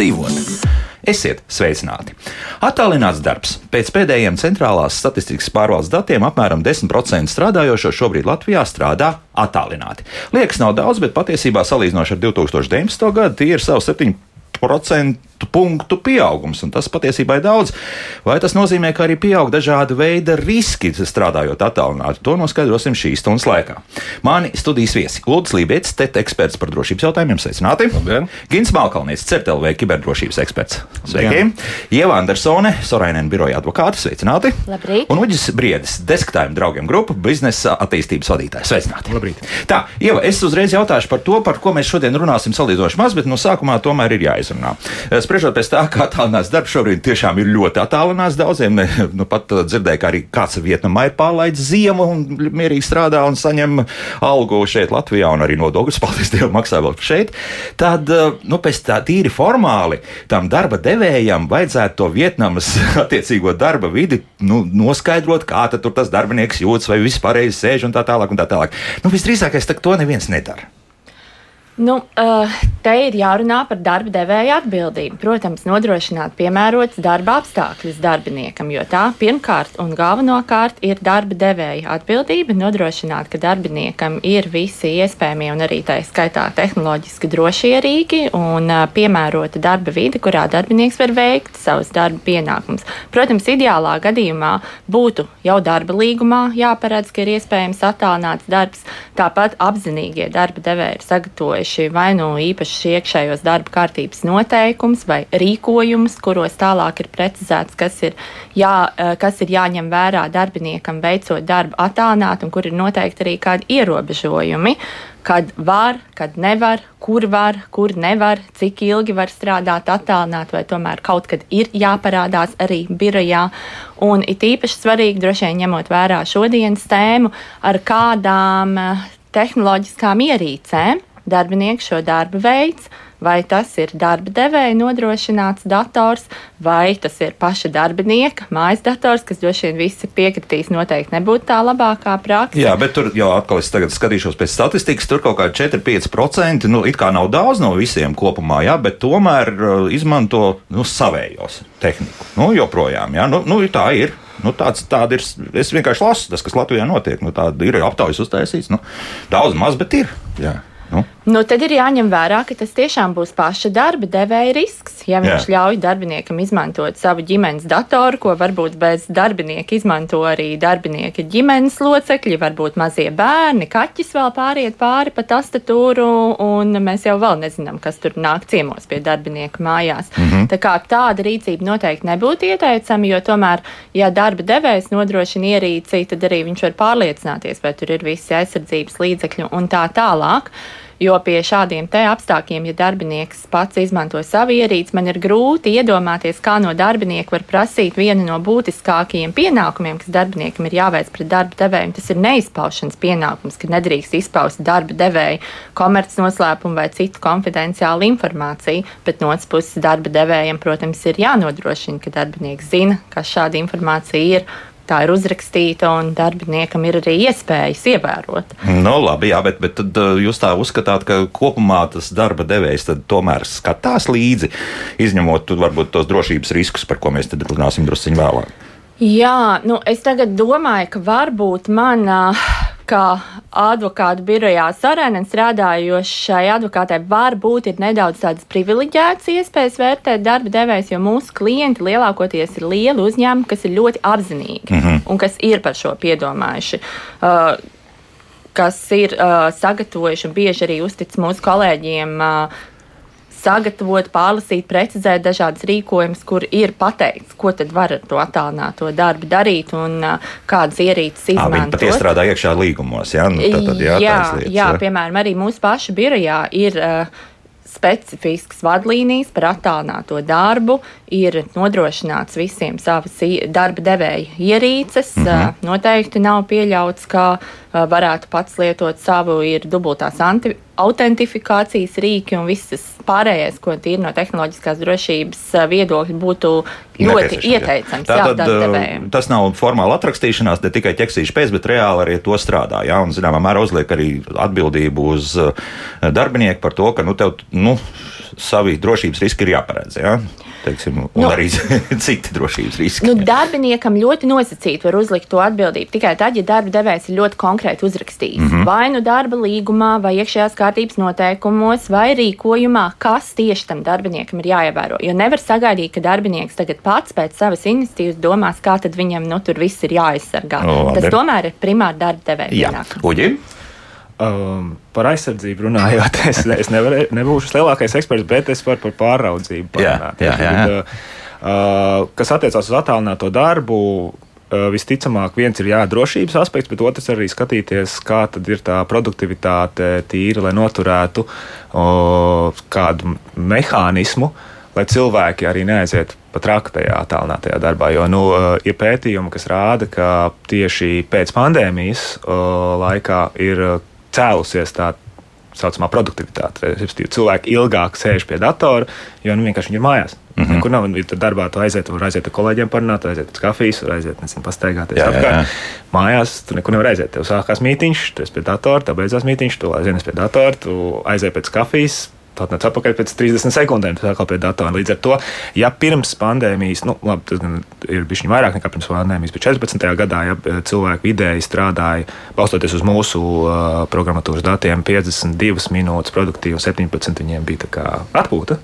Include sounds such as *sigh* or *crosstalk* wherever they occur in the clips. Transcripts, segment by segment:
dzīvot. Esiet sveicināti! Attālināts darbs. Pēc pēdējiem centrālās statistikas pārvaldes datiem apmēram 10% strādājošo šobrīd Latvijā strādā attālināti. Liekas, nav daudz, bet patiesībā salīdzinoši ar 2019. gadu tie ir savu 7% punktu pieaugums, un tas patiesībā ir daudz. Vai tas nozīmē, ka arī pieaug dažāda veida riski strādājot attālināti? To noskaidrosim šīs stundas laikā. Mani studijas viesi - Lūdzu Lībijams, TET eksperts par drošības jautājumiem, sveicināti! Labdien. Gins Malkalnieks, CERTLV kiberdrošības eksperts. Sveiki! Ieva Andersone, Sorainen biroja advokāte, sveicināti! Labrīt. Un Uģis Briedis, desktime draugiem grupu biznesa attīstības vadītājs. Sveicināti! Labrīt. Tā, Ieva, es uzreiz jautāšu par to, par ko mēs šodien runāsim salīdzinoši maz, bet no sākumā tomēr ir jāizrunā. Spriežot pēc tā, kā attālināts darbs šobrīd tiešām ir ļoti attālināts daudziem. Nu, pat uh, dzirdēju, ka arī kāds Vietnamā ir pārlaidis ziemu un mierīgi strādā un saņem algu šeit Latvijā un arī nodokļus, *laughs* paldies Dievam, maksā vēl šeit. Tad, uh, nu, pēc tā tīri formāli tam darba devējam vajadzētu to Vietnamas *laughs* attiecīgo darba vidi nu, noskaidrot, kā tur tas darbinieks jūtas vai viss pareizi sēž un tā tālāk. Un tā tālāk. Nu, visdrīzākais, ka to neviens nedara. Nu, uh, te ir jārunā par darba devēja atbildību. Protams, nodrošināt piemērots darba apstākļus darbiniekam, jo tā pirmkārt un galvenokārt ir darba devēja atbildība nodrošināt, ka darbiniekam ir visi iespējamie un arī tā skaitā tehnoloģiski drošie rīki un uh, piemērota darba vide, kurā darbinieks var veikt savus darba pienākumus. Protams, ideālā gadījumā būtu jau darba līgumā jāparedz, ka ir iespējams attālināts darbs. Tāpat apzinīgie darba devēji ir sagatavojuši tieši vai nu īpaši iekšējos darba kārtības noteikums vai rīkojums, kuros tālāk ir precizēts, kas ir, jā, eh, kas ir jāņem vērā darbiniekam veicot darbu attālināt un kur ir noteikti arī kādi ierobežojumi kad var, kad nevar, kur var, kur nevar, cik ilgi var strādāt attālināt, vai tomēr kaut kad ir jāparādās arī birojā. Un it īpaši svarīgi, droši vien ņemot vērā šodienas tēmu, ar kādām eh, tehnoloģiskām ierīcēm darbinieks šo darbu veids, vai tas ir darba devēja nodrošināts dators, vai tas ir paša darbinieka mājas dators, kas droši vien visi piekritīs, noteikti nebūtu tā labākā praksa. Jā, bet tur jau atkal es skatīšos pēc statistikas, tur kaut kādi 4-5%, nu, it kā nav daudz no visiem kopumā, jā, bet tomēr uh, izmanto nu, savējos tehniku. Nu, joprojām, jā, nu, nu tā ir. Nu, tāds, tāda ir. Es vienkārši lasu tas, kas Latvijā notiek. Nu, tāda ir aptaujas uztaisīts. Nu, daudz maz, bet ir. Jā. Nu. Nu, tad ir jāņem vērā, ka tas tiešām būs paša darba devēja risks. Ja viņš Jā. ļauj darbiniekam izmantot savu ģimenes datoru, ko varbūt bez darbinieka izmanto arī darbinieka ģimenes locekļi, varbūt mazie bērni, kaķis vēl pāriet pāri pa tastatūru, un mēs jau vēl nezinām, kas tur nāk ciemos pie darbinieka mājās. Mm -hmm. Tā kā tāda rīcība noteikti nebūtu ieteicama, jo tomēr, ja darba devējs nodrošina ierīci, tad arī viņš var pārliecināties, vai tur ir visi aizsardzības līdzekļi un tā tālāk. Jo pie šādiem te apstākļiem, ja darbinieks pats izmanto savu ierīci, man ir grūti iedomāties, kā no darbinieka var prasīt vienu no būtiskākajiem pienākumiem, kas darbiniekam ir jāveic pret darba devēju. Tas ir neizpaušanas pienākums, ka nedrīkst izpaust darba devēju komercnoslēpumu vai citu konfidenciālu informāciju, bet no otras puses darba devējiem, protams, ir jānodrošina, ka darbinieks zina, kas šāda informācija ir tā ir uzrakstīta, un darbiniekam ir arī iespējas ievērot. Nu, labi, jā, bet, bet tad uh, jūs tā uzskatāt, ka kopumā tas darba devējs tomēr skatās līdzi, izņemot varbūt tos drošības riskus, par ko mēs runāsim drusciņ vēlāk. Jā, nu es tagad domāju, ka varbūt mana kā advokātu birojā Sarēnam strādājošai advokātei var būt nedaudz tādas privileģētas iespējas vērtēt darba devējs, jo mūsu klienti lielākoties ir lieli uzņēmumi, kas ir ļoti apzinīgi mm -hmm. un kas ir par šo piedomājuši. Uh, kas ir uh, sagatavojuši un bieži arī uztic mūsu kolēģiem uh, sagatavot, pārlasīt, precizēt dažādas rīkojumus, kur ir pateikts, ko tad var ar to attālināto darbu darīt un kādas ierīces izmantot. Viņi pat iestrādā iekšā līgumos, jā? Nu, tad, tad jā, jā, lietas, jā, piemēram, arī mūsu paša birojā ir uh, specifiskas vadlīnijas par attālināto darbu, ir nodrošināts visiem savas darba devēja ierīces. Mm -hmm. Noteikti nav pieļauts, ka varētu pats lietot savu, ir dubultās anti autentifikācijas rīki un viss pārējais, ko tīri no tehnoloģiskās drošības viedokļa būtu ļoti ieteicams. Jā. Tātad, jā, tas nav formāli atrakstīšanās, ne tikai ķeksīšu pēc, bet reāli arī to strādā. Jā, un zināmā mērā uzliek arī atbildību uz darbinieku par to, ka nu, tev, nu, savi drošības riski ir jāparedz. Ja? Teiksim, un nu, arī *laughs* citi drošības riski. Nu, darbiniekam ļoti nosacīti var uzlikt to atbildību tikai tad, ja darba devējs ir ļoti konkrēti uzrakstījis. Mm -hmm. Vai nu darba līgumā, vai iekšējās kārtības noteikumos, vai rīkojumā, kas tieši tam darbiniekam ir jāievēro. Jo nevar sagaidīt, ka darbinieks tagad pats pēc savas iniciatīvas domās, kā tad viņam nu, tur viss ir jāaizsargā. O, Tas tomēr ir primāri darba devēja. Um, par aizsardzību runājot, *laughs* es, es nevar, nebūšu lielākais eksperts, bet es varu par pāraudzību parunāt. Jā, jā, jā. Tad, uh, kas attiecās uz attālināto darbu, uh, visticamāk, viens ir jā, drošības aspekts, bet otrs arī skatīties, kā ir tā produktivitāte tīri, lai noturētu uh, kādu mehānismu, lai cilvēki arī neaizietu pat raktajā attālinātajā darbā. Jo nu, uh, ir pētījumi, kas rāda, ka tieši pēc pandēmijas uh, laikā ir uh, cēlusies tā saucamā produktivitāte. Respektīvi, cilvēki ilgāk sēž pie datora, jo nu, vienkārši viņi ir mājās. Mm -hmm. Kur nav ja darbā, tu aiziet, var aiziet ar kolēģiem parunāt, aiziet uz kafijas, var aiziet, nezinu, pastaigāties. Jā, jā, jā. Mājās tu nekur nevar aiziet. Tev sākās mītīņš, tu esi pie datora, tā beidzās mītīņš, tu aizies pie datora, tu aizies pēc kafijas atnāc atpakaļ pēc 30 sekundēm, tas atkal pie datora. Līdz ar to, ja pirms pandēmijas, nu, labi, tas ir bijis vairāk nekā pirms pandēmijas, bet 14. gadā, ja cilvēki vidēji strādāja, balstoties uz mūsu uh, programmatūras datiem, 52 minūtes produktīvi, 17 viņiem bija atpūta,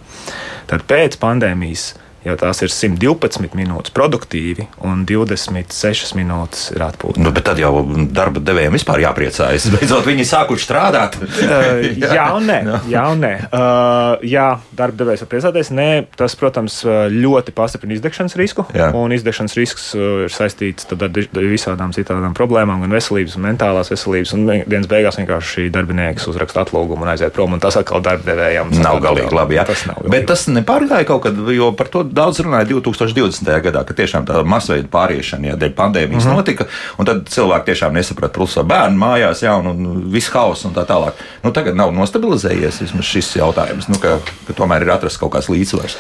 tad pēc pandēmijas jo tās ir 112 minūtes produktīvi un 26 minūtes ir atpūta. Nu, bet tad jau darba devējiem vispār jāpriecājas. *laughs* Beidzot, viņi sākuši strādāt. uh, jā, un nē. *laughs* No. Jā, un nē. Uh, jā, darba devējs var priecāties. Nē, tas, protams, ļoti pastiprina izdegšanas risku. Jā. Un izdegšanas risks ir saistīts ar visādām citām problēmām, gan veselības, gan mentālās veselības. Un dienas beigās vienkārši darbinieks uzraksta atlūgumu un aiziet prom. Un tas atkal darba devējiem nav galīgi labi. Jā. Tas nav galīgi. Bet tas nepārgāja kaut kad, jo par to daudz runāja 2020. gadā, ka tiešām tā masveida pāriešana, ja dēļ pandēmijas mm -hmm. notika, un tad cilvēki tiešām nesaprata, plus bērnu mājās, jā, un, un viss hauss un tā tālāk. Nu, tagad nav nostabilizējies šis jautājums, nu, ka, ka tomēr ir atrasts kaut kāds līdzsvars.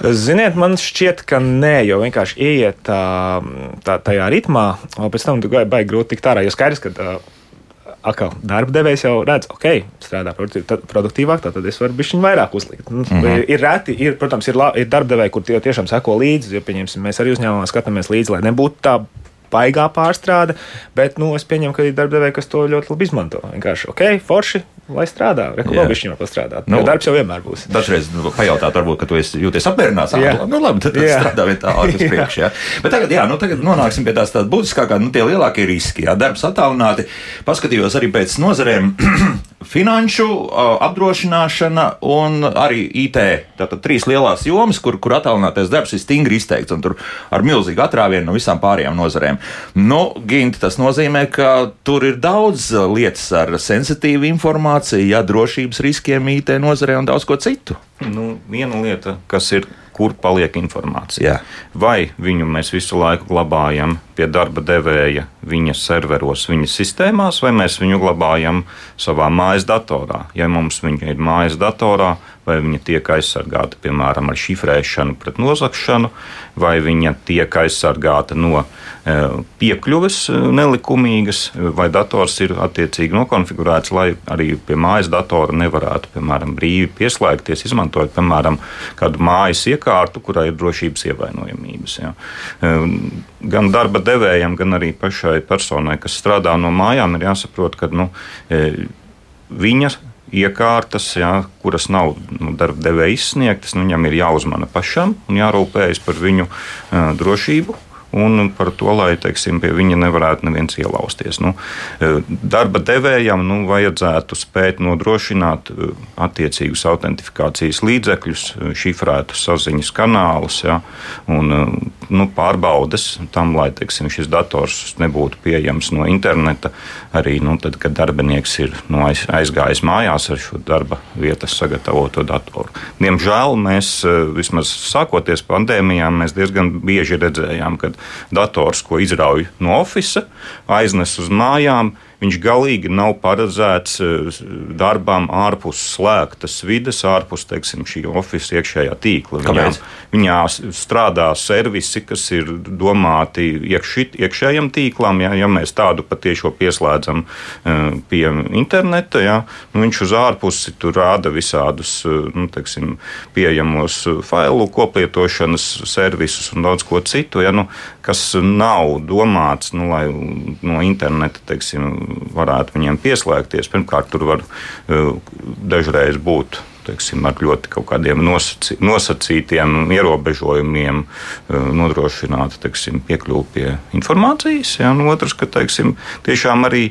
Ziniet, man šķiet, ka nē, jo vienkārši ieiet tā, tā, tajā ritmā, un pēc tam tu baigi grūti tikt ārā, jo skaidrs, ka atkal darba devējs jau redz, ok, strādā produktīvāk, tad es varu bišķiņu vairāk uzlikt. Mm -hmm. Ir reti, ir, protams, ir, ir darba devēji, kur tie tiešām seko līdzi, jo, pieņemsim, mēs arī uzņēmumā skatāmies līdzi, lai nebūtu tā baigā pārstrāde, bet nu, es pieņemu, ka ir darbdevēji, kas to ļoti labi izmanto. Vienkārši, ok, forši, lai strādā. Rekomendāciju viņam pastrādāt. Nu, darbs jau vienmēr būs. Dažreiz nu, pajautāt, varbūt, ka tu jūties apmierināts. Jā, nu, labi, tad, tad strādā vien tā *laughs* priekšu. Jā. Bet tagad, jā, nu, tagad nonāksim pie tās tādas būtiskākās, nu, tie lielākie riski. Jā, darbs attālināti. Paskatījos arī pēc nozarēm. *clears throat* finanšu apdrošināšana un arī IT. Tātad trīs lielās jomas, kur, kur attālinātais darbs ir stingri izteikts un tur ar milzīgu atrāvienu no visām pārējām nozarēm. Nu, Ginti, tas nozīmē, ka tur ir daudz lietas ar sensitīvu informāciju, ja drošības riskiem IT nozarē un daudz ko citu. Nu, viena lieta, kas ir kur paliek informācija. Jā. Vai viņu mēs visu laiku glabājam pie darba devēja, viņa serveros, viņa sistēmās, vai mēs viņu glabājam savā mājas datorā. Ja mums viņa ir mājas datorā, vai viņa tiek aizsargāta piemēram ar šifrēšanu pret nozagšanu, vai viņa tiek aizsargāta no e, piekļuves e, nelikumīgas, vai dators ir attiecīgi nokonfigurēts, lai arī pie mājas datora nevarētu, piemēram, brīvi pieslēgties, izmantojot, piemēram, kādu mājas iekārtu, kurai ir drošības ievainojamības. Ja. E, gan darba devējam, gan arī pašai personai, kas strādā no mājām, ir jāsaprot, ka nu, viņa iekārtas, jā, kuras nav nu, darba devēja izsniegtas, nu, viņam ir jāuzmana pašam un jārūpējas par viņu uh, drošību un par to, lai teiksim, pie viņa nevarētu neviens ielausties. Nu, e, darba devējam nu, vajadzētu spēt nodrošināt e, attiecīgus autentifikācijas līdzekļus, e, šifrētus saziņas kanālus ja, un nu, pārbaudes tam, lai teiksim, šis dators nebūtu pieejams no interneta. Arī nu, tad, kad darbinieks ir nu, aiz, aizgājis mājās ar šo darba vietas sagatavoto datoru. Diemžēl mēs vismaz sākoties pandēmijām, mēs diezgan bieži redzējām, ka dators, ko izrauj no oficiāla, aiznes uz mājām viņš galīgi nav paredzēts darbām ārpus slēgtas vides, ārpus teiksim, šī oficiāla iekšējā tīkla. Viņā, viņā strādā servisi, kas ir domāti iekši, iekšējam tīklam. Ja, ja mēs tādu patiešo pieslēdzam pie interneta, ja, nu, viņš uz ārpusi tur rāda visādus nu, teiksim, pieejamos failu koplietošanas servisus un daudz ko citu, ja, nu, kas nav domāts, nu, lai no interneta teiksim, varētu viņiem pieslēgties. Pirmkārt, tur var dažreiz būt teiksim, ar ļoti kaut kādiem nosacī, nosacītiem ierobežojumiem nodrošināt teiksim, piekļuvi pie informācijas. Ja? Un otrs, ka teiksim, tiešām arī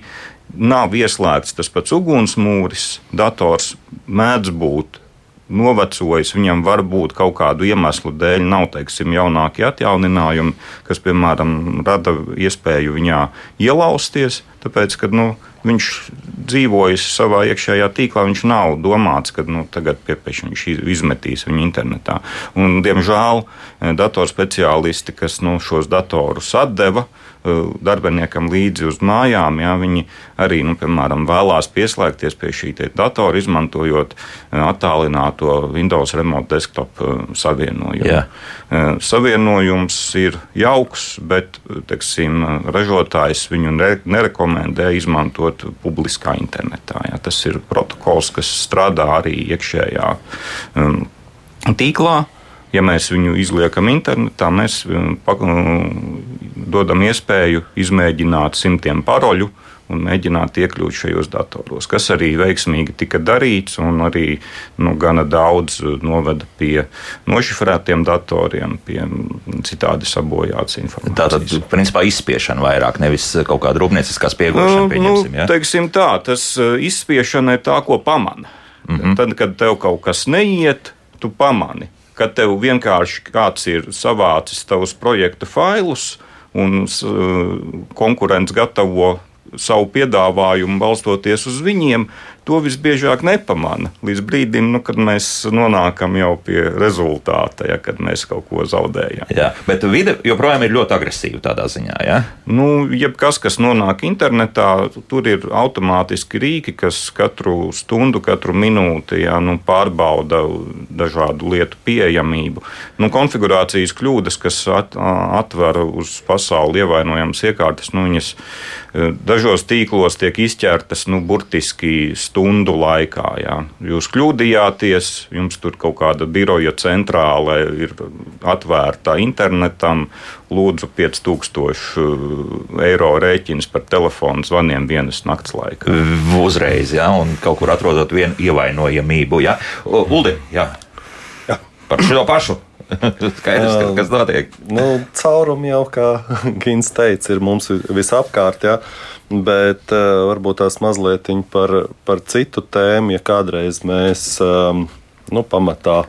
nav ieslēgts tas pats ugunsmūris, dators mēdz būt novecojis, viņam var būt kaut kādu iemeslu dēļ, nav teiksim, jaunākie atjauninājumi, kas, piemēram, rada iespēju viņā ielausties. Tāpēc, kad nu, viņš dzīvojas savā iekšējā tīklā, viņš nav domāts, ka nu, tagad piepieši viņš izmetīs viņu internetā. Un, diemžēl datorspeciālisti, kas nu, šos datorus atdeva, Uh, darbiniekam līdzi uz mājām. Jā, viņi arī, nu, piemēram, vēlās pieslēgties pie šī datora, izmantojot uh, attālināto Windows Remote Desktop uh, savienojumu. Jā. Savienojums ir jauks, bet teksim, ražotājs viņu nerekomendē izmantot publiskā internetā. Jā. Tas ir protokols, kas strādā arī iekšējā um, tīklā ja mēs viņu izliekam internetā, mēs um, um, dodam iespēju izmēģināt simtiem paroļu un mēģināt iekļūt šajos datoros, kas arī veiksmīgi tika darīts un arī nu, gana daudz noveda pie nošifrētiem datoriem, pie citādi sabojātas informācijas. Tā tad, principā, izspiešana vairāk, nevis kaut kāda rūpnieciskā spiegošana. Nu, nu, ja? Teiksim tā, tas uh, izspiešana ir tā, ko pamana. Mm -hmm. Tad, kad tev kaut kas neiet, tu pamani ka tev vienkārši kāds ir savācis tavus projekta failus un konkurents gatavo savu piedāvājumu balstoties uz viņiem, to visbiežāk nepamana līdz brīdim, nu, kad mēs nonākam jau pie rezultāta, ja, kad mēs kaut ko zaudējam. Jā, bet vide joprojām ir ļoti agresīva tādā ziņā. Ja? Nu, jebkas, kas nonāk internetā, tur ir automātiski rīki, kas katru stundu, katru minūti ja, nu, pārbauda dažādu lietu pieejamību. Nu, konfigurācijas kļūdas, kas at, atver uz pasauli ievainojamas iekārtas, nu, viņas e, dažos tīklos tiek izķertas nu, burtiski stundu stundu laikā. Jā. Jūs kļūdījāties, jums tur kaut kāda biroja centrāle ir atvērta internetam, lūdzu 5000 uh, eiro rēķins par telefonu zvaniem vienas nakts laikā. Uzreiz, jā, un kaut kur atrodot vienu ievainojamību. Jā. Uldi, jā. Jā. Par šo pašu. *laughs* Skaidrs, ka, kas notiek. Nu, caurumi jau, kā *laughs* Gins teica, ir mums visapkārt. Ja? Bet uh, varbūt tās mazliet par, par citu tēmu, ja kādreiz mēs um, nu, pamatā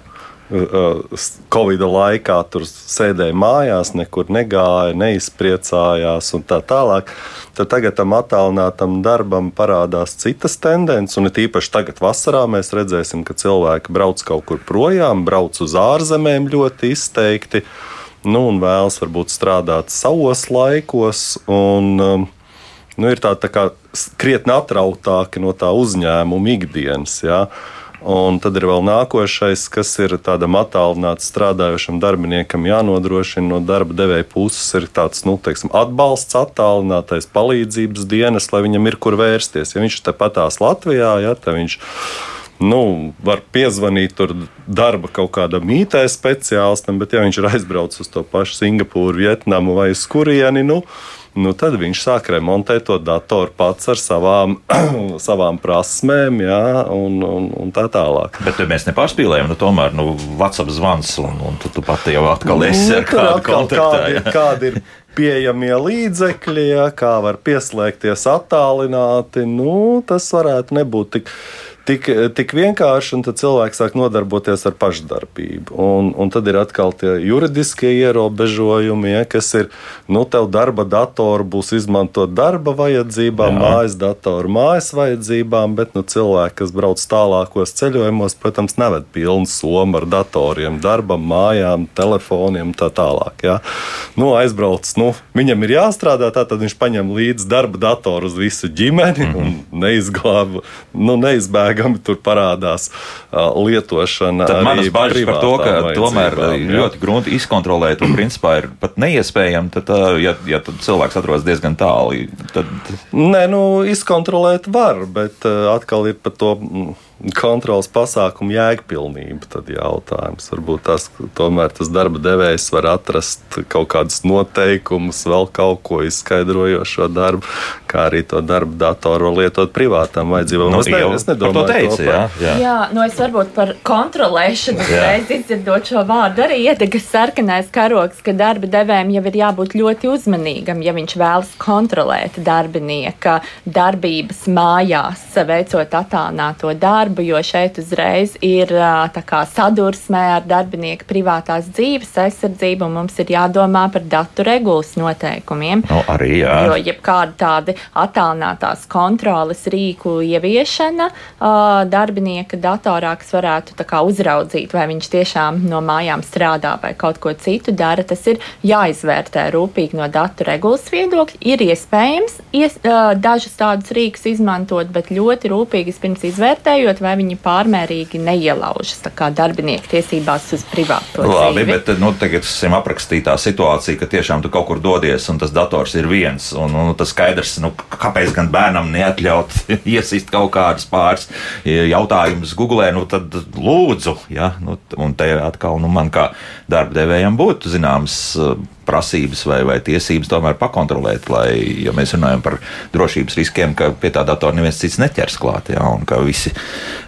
Covid laikā tur sēdēja mājās, nekur negāja, neizpriecājās un tā tālāk. Tad tagad tam attālinātam darbam parādās citas tendences, un it īpaši tagad vasarā mēs redzēsim, ka cilvēki brauc kaut kur projām, brauc uz ārzemēm ļoti izteikti, nu, un vēlas varbūt strādāt savos laikos. Un, um, nu, ir tā, tā kā krietni atrautāki no tā uzņēmuma ikdienas. Ja? Un tad ir vēl nākošais, kas ir tādam attālināti strādājošam darbiniekam jānodrošina no darba devēja puses, ir tāds nu, teiksim, atbalsts, attālinātais palīdzības dienas, lai viņam ir kur vērsties. Ja viņš ir tepatās Latvijā, ja, tad viņš nu, var piezvanīt tur darba kaut kādam IT speciālistam, bet ja viņš ir aizbraucis uz to pašu Singapūru, Vietnamu vai uz kurieni, nu, Nu, tad viņš sāk remontēt to datoru pats ar savām, *clears throat* savām prasmēm, jā, un, un, un tā tālāk. Bet mēs nepārspīlējam, nu, tomēr nu, WhatsApp zvans, un, un tu, tu pati jau atkal esi nu, ar kādu kontaktā. Kādi, kādi ir pieejamie līdzekļi, ja, kā var pieslēgties attālināti, nu, tas varētu nebūt tik tik, tik vienkārši, un tad cilvēks sāk nodarboties ar pašdarbību. Un, un tad ir atkal tie juridiskie ierobežojumi, ja, kas ir, nu, tev darba datoru būs izmantot darba vajadzībām, Jā. mājas datoru mājas vajadzībām, bet nu, cilvēki, kas brauc tālākos ceļojumos, protams, neved pilnu somu ar datoriem, darbam, mājām, telefoniem un tā tālāk. Ja. Nu, aizbrauc, nu, viņam ir jāstrādā, tā tad viņš paņem līdzi darba datoru uz visu ģimeni mm -hmm. un neizglāba, nu, neizbēgami tur parādās lietošana. Tad manas bažas par to, ka tomēr jā. ļoti grūti izkontrolēt un principā ir pat neiespējami, tad, ja, ja tad cilvēks atrodas diezgan tālu, tad. Nē, nu, izkontrolēt var, bet atkal ir par to. Mm, kontrols pasākumu jēgpilnība. Tad jautājums varbūt tas, tomēr tas darba devējs var atrast kaut kādus noteikumus, vēl kaut ko izskaidrojošo darbu, kā arī to darbu datoru lietot privātām vajadzībām. Nu, es, ne, es nedomāju, to teicu, jā, jā. jā, nu es varbūt par kontrolēšanu reiz izdzirdot šo vārdu arī iedegas sarkanais karoks, ka darba devējiem jau ir jābūt ļoti uzmanīgam, ja viņš vēlas kontrolēt darbinieka darbības mājās, veicot attālināto darbu jo šeit uzreiz ir kā, sadursmē ar darbinieku privātās dzīves aizsardzību, un mums ir jādomā par datu regulas noteikumiem. No, nu, arī, jā. jo jebkāda tāda attālinātās kontroles rīku ieviešana darbinieka datorā, kas varētu uzraudzīt, vai viņš tiešām no mājām strādā vai kaut ko citu dara, tas ir jāizvērtē rūpīgi no datu regulas viedokļa. Ir iespējams ies, dažus tādus rīkus izmantot, bet ļoti rūpīgi pirms izvērtējot, vai viņi pārmērīgi neielaužas darbinieku tiesībās uz privāto Labi, dzīvi. bet nu, tagad esam aprakstītā situācija, ka tiešām tu kaut kur dodies un tas dators ir viens. Un, un tas skaidrs, nu, kāpēc gan bērnam neatļaut *laughs* iesist kaut kādus pāris jautājumus Google, nu tad lūdzu, ja, nu, un te atkal nu, man kā darba devējam būtu zināms prasības vai, vai tiesības tomēr pakontrolēt, lai, ja mēs runājam par drošības riskiem, ka pie tā datora neviens cits neķers klāt, ja, un ka visi,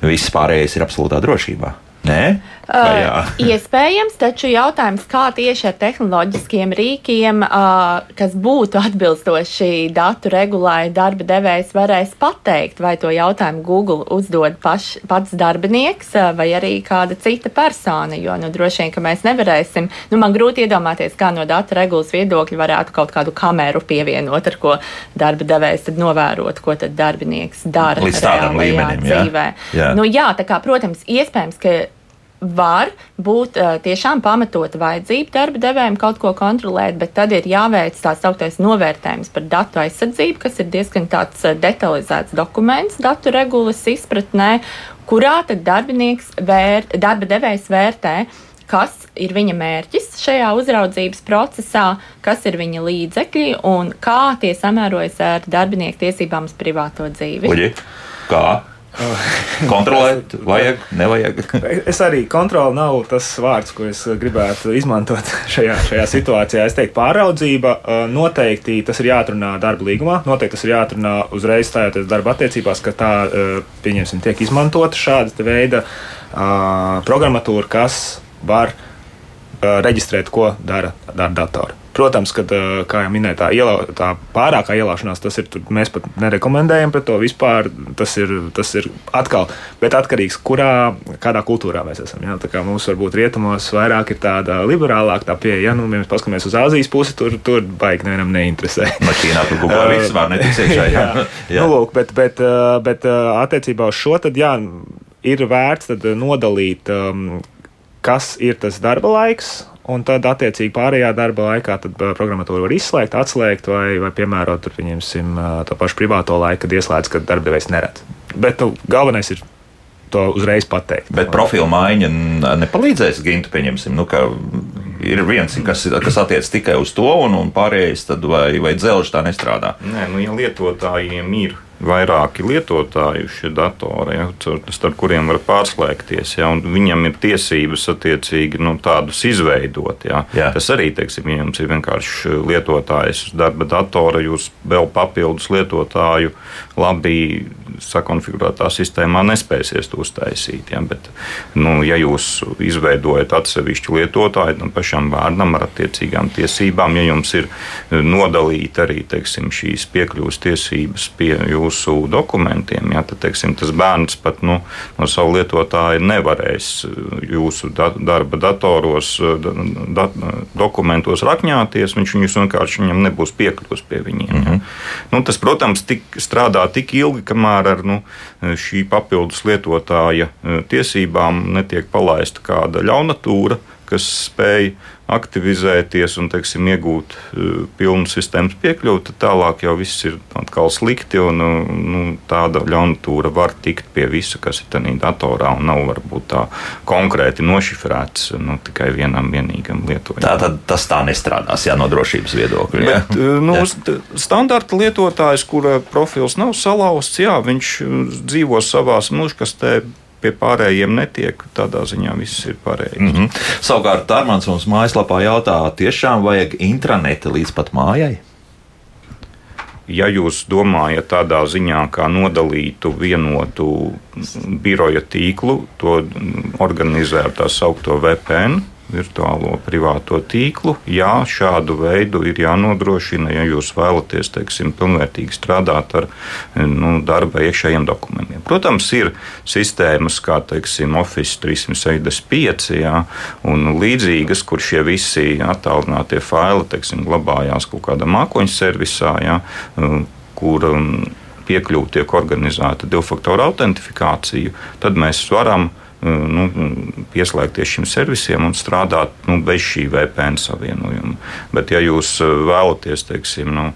viss pārējais ir absolūtā drošībā. Nē? Uh, *laughs* iespējams, taču jautājums, kā tieši ar tehnoloģiskiem rīkiem, uh, kas būtu *laughs* atbilstoši datu regulai, darba devējs varēs pateikt, vai to jautājumu Google uzdod paš, pats darbinieks uh, vai arī kāda cita persona. Jo nu, droši vien, ka mēs nevarēsim, nu, man grūti iedomāties, kā no datu regulas viedokļa varētu kaut kādu kameru pievienot, ar ko darba devējs tad novērot, ko tad darbinieks dara. Līdz tādam līmenim, dzīvē. Jā. Jā. Nu, jā, tā kā, protams, iespējams, ka var būt uh, tiešām pamatota vajadzība darba devējiem kaut ko kontrolēt, bet tad ir jāveic tā sauktais novērtējums par datu aizsardzību, kas ir diezgan tāds uh, detalizēts dokuments datu regulas izpratnē, kurā tad darbinieks vēr, darba devējs vērtē kas ir viņa mērķis šajā uzraudzības procesā, kas ir viņa līdzekļi un kā tie samērojas ar darbinieku tiesībām uz privāto dzīvi. Uļi, kā? *laughs* Kontrolēt, vajag, nevajag. *laughs* es arī kontroli nav tas vārds, ko es gribētu izmantot *laughs* šajā, šajā situācijā. Es teiktu, pāraudzība noteikti tas ir jāatrunā darba līgumā, noteikti tas ir jāatrunā uzreiz stājoties darba attiecībās, ka tā, pieņemsim, tiek izmantota šāda veida programmatūra, kas var reģistrēt, ko dara ar datoru. Protams, ka, kā jau minēju, tā, ielau, tā pārākā ielaušanās, tas ir, mēs pat nerekomendējam pret to vispār. Tas ir, tas ir atkal, bet atkarīgs, kurā, kādā kultūrā mēs esam. Ja? Mums varbūt rietumos vairāk ir tāda liberālāka tā pieeja. Ja nu, mēs paskatāmies uz Āzijas pusi, tur, tur baigi nevienam neinteresē. *laughs* No Ķīnā tur kā vispār netiks iekšā. Jā, *laughs* jā. jā. Nu, lūk, bet, bet, bet attiecībā uz šo tad, jā, ir vērts nodalīt, um, kas ir tas darba laiks Un tad, attiecīgi, pārējā darba laikā programmatūru var izslēgt, atslēgt vai, vai piemērot tur, pieņemsim, to pašu privāto laiku, kad ieslēdz, kad darbdevējs neredz. Bet nu, galvenais ir to uzreiz pateikt. Bet profila maiņa nepalīdzēs Gintu, pieņemsim, nu, ka ir viens, kas, kas attiec tikai uz to, un, un pārējais tad vai, vai dzelžs tā nestrādā. Nē, nu, ja lietotājiem ir vairāki lietotāji šie datori, ja, starp kuriem var pārslēgties. Ja, viņam ir tiesības attiecīgi nu, tādus izveidot. Ja. Jā. Tas arī, teiksim, ja jums ir vienkārši lietotājs uz darba datora, jūs vēl papildus lietotāju labi sakonfigurētā sistēmā nespēsiet to uztaisīt. Ja, bet, nu, ja jūs izveidojat atsevišķu lietotāju tam pašam vārnam ar attiecīgām tiesībām, ja jums ir nodalīta arī teiksim, šīs piekļuves tiesības pie jūsu jūsu dokumentiem, ja, tad teiksim, tas bērns pat nu, no savu lietotāju nevarēs jūsu da darba datoros, da dokumentos rakņāties. Viņš viņus vienkārši viņam nebūs piekļuvis pie viņiem. Ja. Mm -hmm. nu, tas, protams, tik, strādā tik ilgi, kamēr ar nu, šī papildus lietotāja tiesībām netiek palaista kāda ļaunatūra, kas spēj aktivizēties un teiksim, iegūt uh, pilnu sistēmas piekļuvi, tad tālāk jau viss ir atkal slikti. Un, uh, nu, tāda ļaunprātīga var tikt pie visa, kas ir tajā datorā, un nav varbūt tā konkrēti nošifrēts nu, tikai vienam vienīgam lietotājam. Tā tad tas tā nestrādās, jā, no drošības viedokļa. Jā. Bet, uh, nu, jā. Standarta lietotājs, kura profils nav salauzts, jā, viņš dzīvo savā mūžkastē pie pārējiem netiek. Tādā ziņā viss ir pareizi. Mm -hmm. Savukārt, Armāns mums mājaslapā jautā, tiešām vajag intraneti līdz pat mājai? Ja jūs domājat tādā ziņā, kā nodalītu vienotu biroja tīklu, to organizē ar tā saucamo VPN, virtuālo privāto tīklu. Jā, šādu veidu ir jānodrošina, ja jūs vēlaties, teiksim, pilnvērtīgi strādāt ar nu, darba iekšējiem dokumentiem. Protams, ir sistēmas kā, teiksim, Office 365 jā, un līdzīgas, kur šie visi attālinātie faili, teiksim, glabājās kaut kādā mākoņu servisā, jā, kur um, piekļuve tiek organizēta divu faktoru autentifikāciju, tad mēs varam nu, pieslēgties šim servisiem un strādāt nu, bez šī VPN savienojuma. Bet, ja jūs eh, vēlaties teiksim, nu,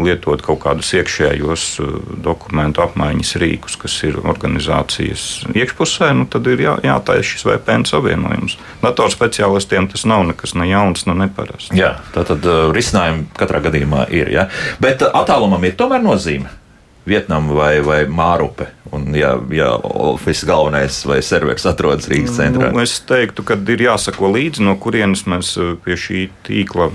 lietot kaut kādus iekšējos eh, dokumentu apmaiņas rīkus, kas ir organizācijas iekšpusē, nu, tad ir jā, jātaisa šis VPN savienojums. Datorspeciālistiem tas nav nekas ne jauns, ne neparasts. Jā, tā tad risinājumi katrā gadījumā ir. Ja? Bet attālumam ir tomēr nozīme. Vietnama vai, vai Mārupe. Un, ja, ja Office galvenais vai serveris atrodas Rīgas nu, centrā, nu, es teiktu, ka ir jāsako līdzi, no kurienes mēs eh, pie šī tīkla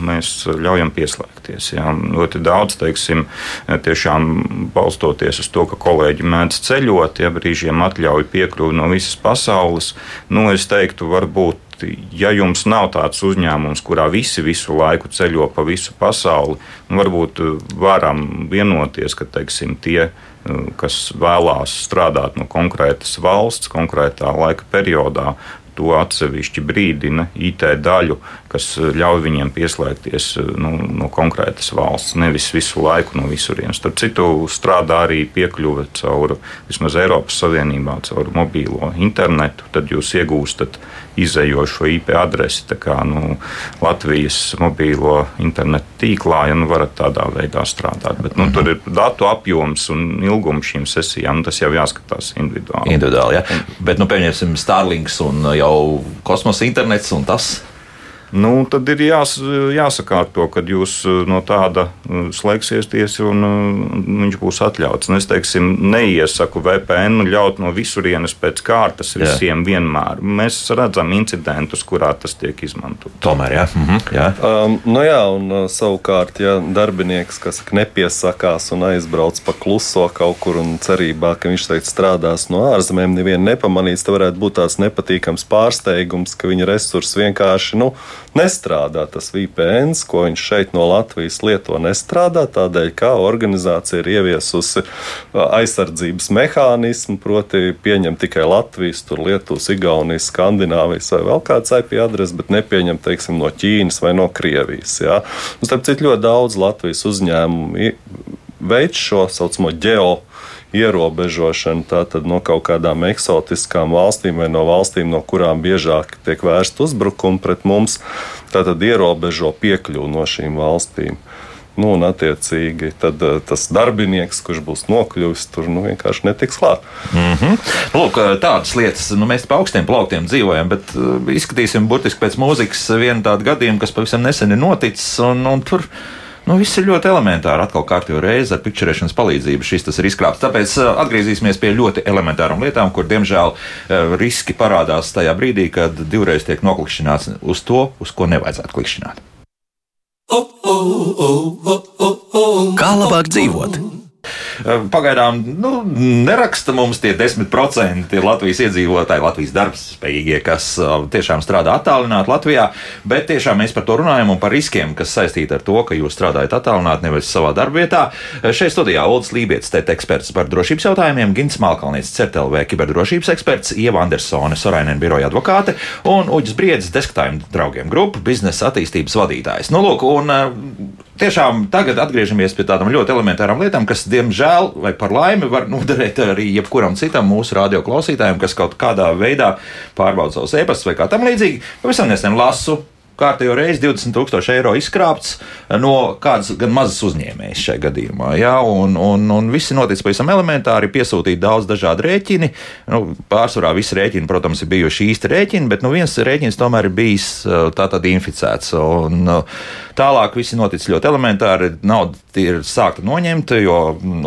ļaujam pieslēgties. Jā. Ļoti daudz, teiksim, tiešām balstoties uz to, ka kolēģi mēdz ceļot, ja brīžiem atļauj piekļuvi no visas pasaules, nu, es teiktu, varbūt ja jums nav tāds uzņēmums, kurā visi visu laiku ceļo pa visu pasauli, nu, varbūt uh, varam vienoties, ka teiksim, tie, uh, kas vēlās strādāt no konkrētas valsts, konkrētā laika periodā, to atsevišķi brīdina IT daļu, kas eh, ļauj viņiem pieslēgties eh, nu, no konkrētas valsts, nevis visu laiku no visurienes. Starp citu, strādā arī piekļuve caur vismaz Eiropas Savienībā, caur mobīlo internetu. Tad jūs iegūstat izējošo IP adresi kā, nu, Latvijas mobīlo internetu tīklā, ja nu varat tādā veidā strādāt. Bet, nu, mm -hmm. Tur ir datu apjoms un ilgums šīm sesijām. Tas jau jāskatās individuāli. individuāli ja? Bet, nu, pieņemsim, Starlinks un jau kosmosa internets un tas. Nu, tad ir jās, jāsakārto, kad jūs uh, no tāda uh, slēgsieties un uh, viņš būs atļauts. Un es teiksim, neiesaku VPN ļaut no visurienes pēc kārtas visiem jā. vienmēr. Mēs redzam incidentus, kurā tas tiek izmantots. Tomēr, jā. Mhm, jā. Um, nu jā, un savukārt, ja darbinieks, kas nepiesakās un aizbrauc pa kluso kaut kur un cerībā, ka viņš teikt strādās no ārzemēm, nevienu nepamanīs, tad varētu būt tāds nepatīkams pārsteigums, ka viņa resursi vienkārši, nu, nestrādā. Tas VPN, ko viņš šeit no Latvijas lieto, nestrādā tādēļ, ka organizācija ir ieviesusi aizsardzības mehānismu, proti, pieņem tikai Latvijas, tur Lietuvas, Igaunijas, Skandināvijas vai vēl kāds IP adrese, bet nepieņem teiksim, no Ķīnas vai no Krievijas. Ja? Un, starp citu, ļoti daudz Latvijas uzņēmumu veids šo saucamo ģeoloģiju ierobežošana tātad no kaut kādām eksotiskām valstīm vai no valstīm, no kurām biežāk tiek vērst uzbrukumi pret mums, tātad ierobežo piekļuvi no šīm valstīm. Nu, un, attiecīgi, tad, uh, tas darbinieks, kurš būs nokļuvis, tur nu, vienkārši netiks klāt. Mm -hmm. Lūk, eh, tādas lietas, nu, mēs pa augstiem plauktiem dzīvojam, bet uh, izskatīsim burtiski pēc mūzikas vienu tādu gadījumu, kas pavisam nesen ir noticis. Un, un tur Nu, viss ir ļoti elementāri. Atkal kārtīgi reizi ar pikčerēšanas palīdzību šis ir izkrāpts. Tāpēc atgriezīsimies pie ļoti elementārām lietām, kur, diemžēl, riski parādās tajā brīdī, kad divreiz tiek noklikšķināts uz to, uz ko nevajadzētu klikšķināt. Kā labāk dzīvot? Pagaidām nu, neraksta mums tie 10% Latvijas iedzīvotāji, Latvijas darbspējīgie, kas tiešām strādā attālināti Latvijā, bet tiešām mēs par to runājam un par riskiem, kas saistīti ar to, ka jūs strādājat attālināti nevis savā darbvietā. Šeit studijā Olds Lībijams, TET eksperts par drošības jautājumiem, Gins Malkalnietis, CERTLV kiberdrošības eksperts, Ieva Andersone, Sorainen biroja advokāte un Uģis Briedis, Desktime draugiem grupu biznesa attīstības vadītājs. Nu, lūk, un, tiešām tagad atgriežamies pie tādām ļoti elementārām lietām, kas, diemžēl, vai par laimi, var noderēt arī jebkuram citam mūsu radio klausītājam, kas kaut kādā veidā pārbauda savus e-pastus vai kā tam līdzīgi. Pavisam nesen lasu kārtējo reizi 20,000 eiro izkrāpts no kādas gan mazas uzņēmējas šajā gadījumā. Ja? Un, un, un viss noticis pavisam elementāri, piesūtīt daudz dažādu rēķinu. Nu, pārsvarā visi rēķini, protams, ir bijuši īsti rēķini, bet nu, viens rēķins tomēr ir bijis tātad inficēts. Un, tālāk viss noticis ļoti elementāri. Nauda ir sākta noņemt, jo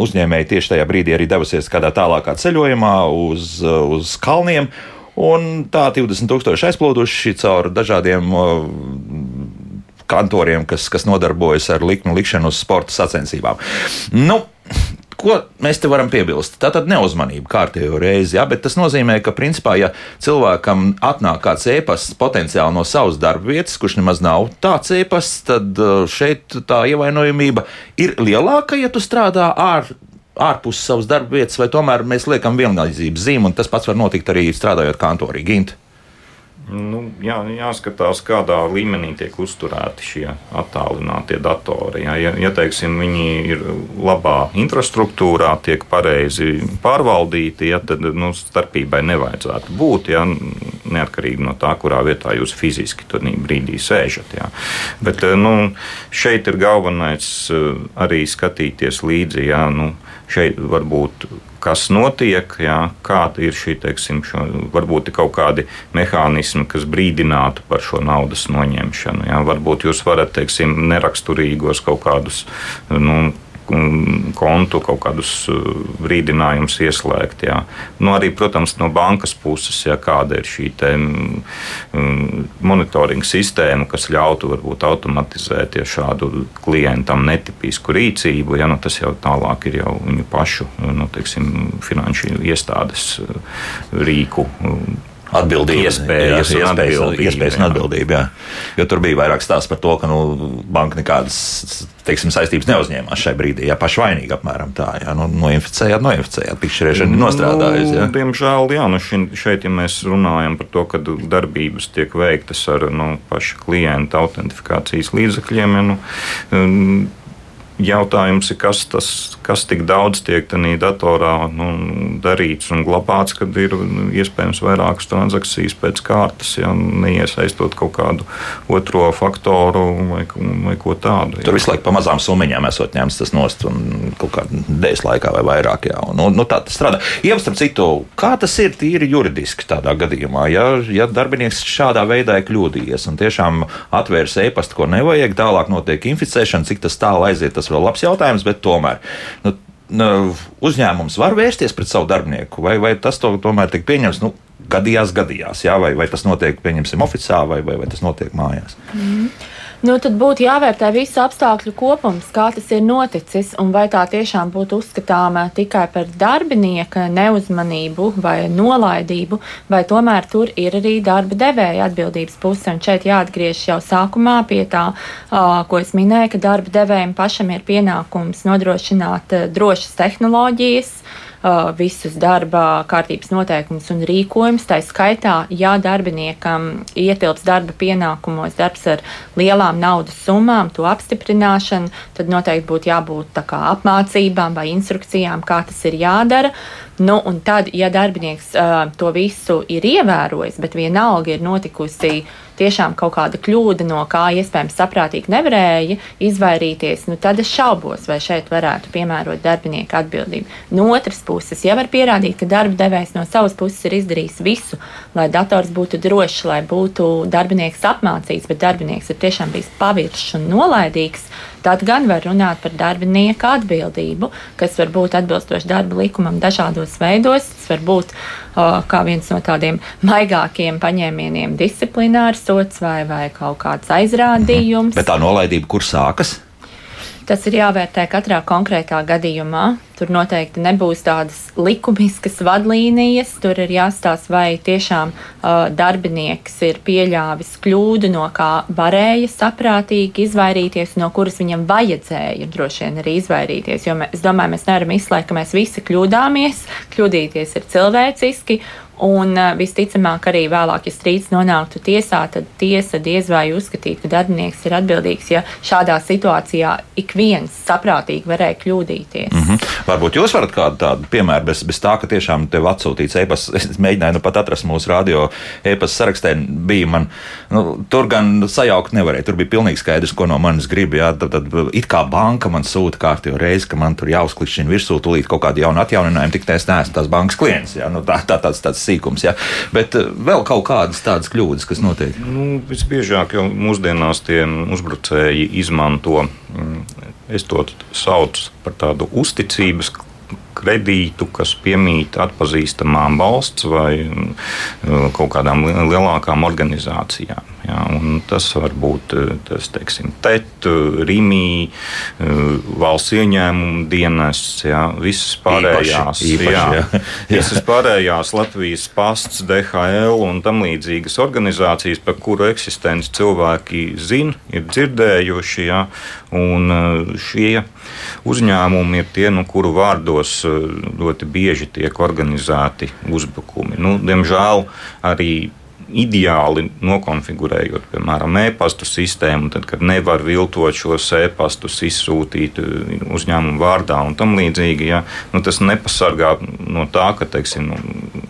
uzņēmēji tieši tajā brīdī arī devusies kādā tālākā ceļojumā uz, uz kalniem. Un tā 20,000 aizplūduši caur dažādiem kantoriem, kas, kas nodarbojas ar likmu likšanu uz sporta sacensībām. Nu, ko mēs te varam piebilst? Tā tad neuzmanība kārtējo reizi, ja, bet tas nozīmē, ka, principā, ja cilvēkam atnāk kāds ēpasts potenciāli no savas darba vietas, kurš nemaz nav tāds ēpasts, tad šeit tā ievainojamība ir lielāka, ja tu strādā ārā ārpus savas darba vietas, vai tomēr mēs liekam vienlīdzības zīmi, un tas pats var notikt arī strādājot kantorī. Ginti. Nu, jā, jāskatās, kādā līmenī tiek uzturēti šie attālinātie datori. Jā. Ja, ja teiksim, viņi ir labā infrastruktūrā, tiek pareizi pārvaldīti, ja, tad nu, starpībai nevajadzētu būt. Ja, neatkarīgi no tā, kurā vietā jūs fiziski tur brīdī sēžat. Jā. Bet nu, šeit ir galvenais eh, arī skatīties līdzi. Jā, nu, šeit varbūt kas notiek, jā, kāda ir šī, teiksim, šo, varbūt kaut kādi mehānismi, kas brīdinātu par šo naudas noņemšanu. Jā. Varbūt jūs varat, teiksim, neraksturīgos kaut kādus nu, kontu, kaut kādus uh, brīdinājumus ieslēgt. Jā. Nu, arī, protams, no bankas puses, ja kāda ir šī te, um, monitoringa sistēma, kas ļautu varbūt automatizēt ja šādu klientam netipisku rīcību, ja, nu, tas jau tālāk ir jau viņu pašu nu, teiksim, finanšu iestādes rīku atbildība, iespējas, jā, iespējas, atbildība, iespējas un atbildība. Jā. Jo tur bija vairāk stāsts par to, ka nu, banka nekādas teiksim, saistības neuzņēmās šai brīdī. Jā, pašvainīgi apmēram tā. Jā, nu, noinficējāt, noinficējāt, pikšķerēšana ir nostrādājusi. Jā. Nu, diemžēl, jā, nu šeit, ja mēs runājam par to, ka darbības tiek veiktas ar nu, paša klienta autentifikācijas līdzekļiem, ja, nu, Jautājums ir, kas, tas, kas tik daudz tiek tajā datorā nu, darīts un glabāts, kad ir iespējams vairākas transakcijas pēc kārtas, ja neiesaistot kaut kādu otro faktoru vai, vai ko tādu. Jā. Tur visu laiku pa mazām summiņām esot ņemts tas nost un kaut kādā dēļas laikā vai vairāk. Jā. Nu, nu, tā tas strādā. Iemestam citu, kā tas ir tīri juridiski tādā gadījumā, ja, ja darbinieks šādā veidā ir kļūdījies un tiešām atvērs e-pastu, ko nevajag, tālāk notiek inficēšana, cik tas tālu aiziet, tas vēl labs jautājums, bet tomēr. Nu, nu, uzņēmums var vērsties pret savu darbinieku, vai, vai tas to, tomēr tiek pieņemts nu, gadījās, gadījās, jā, vai, vai tas notiek, pieņemsim, oficiāli, vai, vai, vai tas notiek mājās. Mm. Nu, tad būtu jāvērtē visu apstākļu kopums, kā tas ir noticis, un vai tā tiešām būtu uzskatāma tikai par darbinieka neuzmanību vai nolaidību, vai tomēr tur ir arī darba devēja atbildības puse. Un šeit jāatgriežas jau sākumā pie tā, ko es minēju, ka darba devējiem pašam ir pienākums nodrošināt drošas tehnoloģijas visus darba kārtības noteikumus un rīkojumus. Tā skaitā, ja darbiniekam ietilps darba pienākumos darbs ar lielām naudas summām, to apstiprināšanu, tad noteikti būtu jābūt apmācībām vai instrukcijām, kā tas ir jādara. Nu, un tad, ja darbinieks uh, to visu ir ievērojis, bet vienalga ir notikusi tiešām kaut kāda kļūda, no kā iespējams saprātīgi nevarēja izvairīties, nu, tad es šaubos, vai šeit varētu piemērot darbinieku atbildību. No otras puses, ja var pierādīt, ka darba devējs no savas puses ir izdarījis visu, lai dators būtu drošs, lai būtu darbinieks apmācīts, bet darbinieks ir tiešām bijis paviršs un nolaidīgs, tad gan var runāt par darbinieka atbildību, kas var būt atbilstoši darba likumam dažādos veidos. Tas var būt uh, kā viens no tādiem maigākiem paņēmieniem disciplinārs sots vai, vai kaut kāds aizrādījums. Bet tā nolaidība, kur sākas? Tas ir jāvērtē katrā konkrētā gadījumā. Tur noteikti nebūs tādas likumiskas vadlīnijas. Tur ir jāstāsta, vai tiešām uh, darbinieks ir pieļāvis kļūdu, no kā varēja saprātīgi izvairīties, no kuras viņam vajadzēja droši vien arī izvairīties. Jo mēs, es domāju, mēs nevaram izslēgt, ka mēs visi kļūdāmies. Kļūdīties ir cilvēciski, Un visticamāk, arī vēlāk, ja strīds nonāktu tiesā, tad tiesa diez vai uzskatītu, ka darbinieks ir atbildīgs, ja šādā situācijā ik viens saprātīgi varēja kļūdīties. Mm -hmm. Varbūt jūs varat kādu tādu piemēru, bez, bez tā, ka tiešām tev atsūtīts e-pasts. *laughs* Es mēģināju nu pat atrast mūsu radio e-pasta sarakstē. Bija man, nu, tur gan sajaukt nevarēja. Tur bija pilnīgi skaidrs, ko no manis grib. Jā, tad, tad it kā banka man sūta kārtīgi reizi, ka man tur jāuzklikšķina virsū tūlīt kaut kādu jaunu atjauninājumu, tik tā es neesmu tās bankas klients. Jā, nu, tā, tā, tāds, tāds sīkums. Ja? Bet eh, vēl kaut kādas tādas kļūdas, kas notiek. Nu, visbiežāk jau mūsdienās tie uzbrucēji izmanto, mm, es to saucu par tādu uzticības kredītu, kas piemīt atpazīstamām valsts vai mm, kaut kādām lielākām organizācijām. Ja, tas var būt eh, tas, teiksim, TET, RIMI, eh, valsts ieņēmuma dienests, ja, visas pārējās, īpaši, īpaši, jā, jā. *laughs* visas pārējās Latvijas pasts, DHL un tam līdzīgas organizācijas, par kuru eksistenci cilvēki zina, ir dzirdējuši. Ja, un eh, šie uzņēmumi ir tie, nu, kuru vārdos ļoti bieži tiek organizēti uzbrukumi. Nu, diemžēl arī ideāli nokonfigurējot, piemēram, e-pastu sistēmu, tad, kad nevar viltot šos e-pastus, izsūtīt uh, uzņēmumu vārdā un tam līdzīgi, ja, nu, tas nepasargā no tā, ka, teiksim, nu,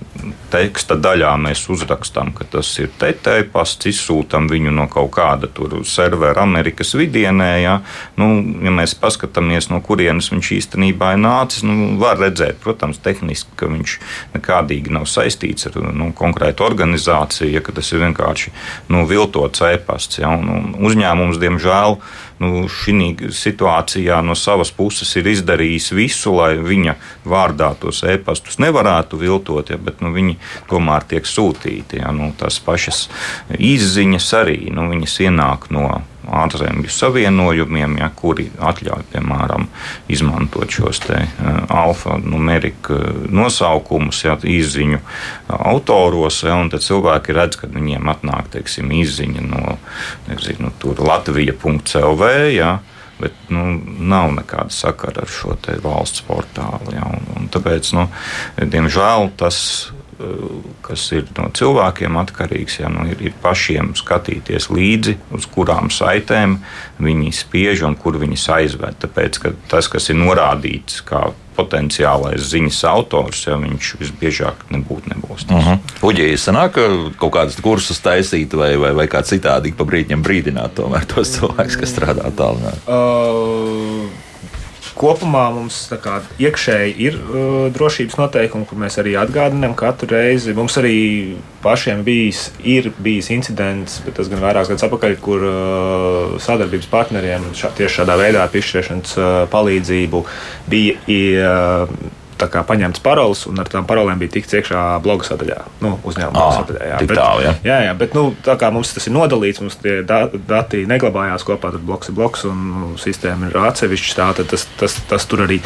teksta daļā mēs uzrakstām, ka tas ir TTI pasts, izsūtām viņu no kaut kāda servera Amerikas vidienē. Ja, nu, ja mēs paskatāmies, no kurienes viņš īstenībā ir nācis, nu, var redzēt, protams, tehniski, ka viņš nekādīgi nav saistīts ar nu, konkrētu organizāciju, ja tas ir vienkārši nu, viltots e-pasts. Ja, un, un uzņēmums, diemžēl, nu, šī situācijā no savas puses ir izdarījis visu, lai viņa vārdā tos e-pastus nevarētu viltot, ja, bet nu, viņi tomēr tiek sūtīti. Ja, nu, tās pašas izziņas arī nu, ienāk no ārzemju savienojumiem, ja, kuri ļauj, piemēram, izmantot šos te uh, alfa-numeriku nosaukumus, ja, izziņu autoros, ja, un tad cilvēki redz, ka viņiem atnāk, teiksim, izziņa no nezinu, Latvija.CLV. Ja, bet nu, nav nekāda sakara ar šo valsts portālu. Ja, un, un tāpēc, nu, diemžēl, tas kas ir no cilvēkiem atkarīgs, ja, nu, ir, ir pašiem skatīties līdzi, uz kurām saitēm viņi spiež un kur viņas aizved. Tāpēc tas, kas ir norādīts kā potenciālais ziņas autors, ja viņš visbiežāk nebūtu nebūs. Uh -huh. Uģija sanāk, kaut kādas kursus taisīt vai, vai, vai kā citādi pa brīdim brīdināt tomēr tos cilvēkus, kas strādā tālāk? Uh kopumā mums kā, iekšēji ir uh, drošības noteikumi, kur mēs arī atgādinām katru reizi. Mums arī pašiem bijis, ir bijis incidents, bet tas gan vairākus gadus atpakaļ, kur uh, sadarbības partneriem šā, tieši šādā veidā ar piešķiršanas uh, palīdzību bija. Uh, paņemts paroles, un ar tām parolēm bija tikts iekšā bloga sadaļā, nu, uzņēmuma oh, sadaļā. Jā, bet, tālu, jā. jā, jā, bet nu, tā kā mums tas ir nodalīts, mums tie dati neglabājās kopā, tad bloks ir bloks un nu, sistēma ir atsevišķa. Tā tad tas, tas, tas tur arī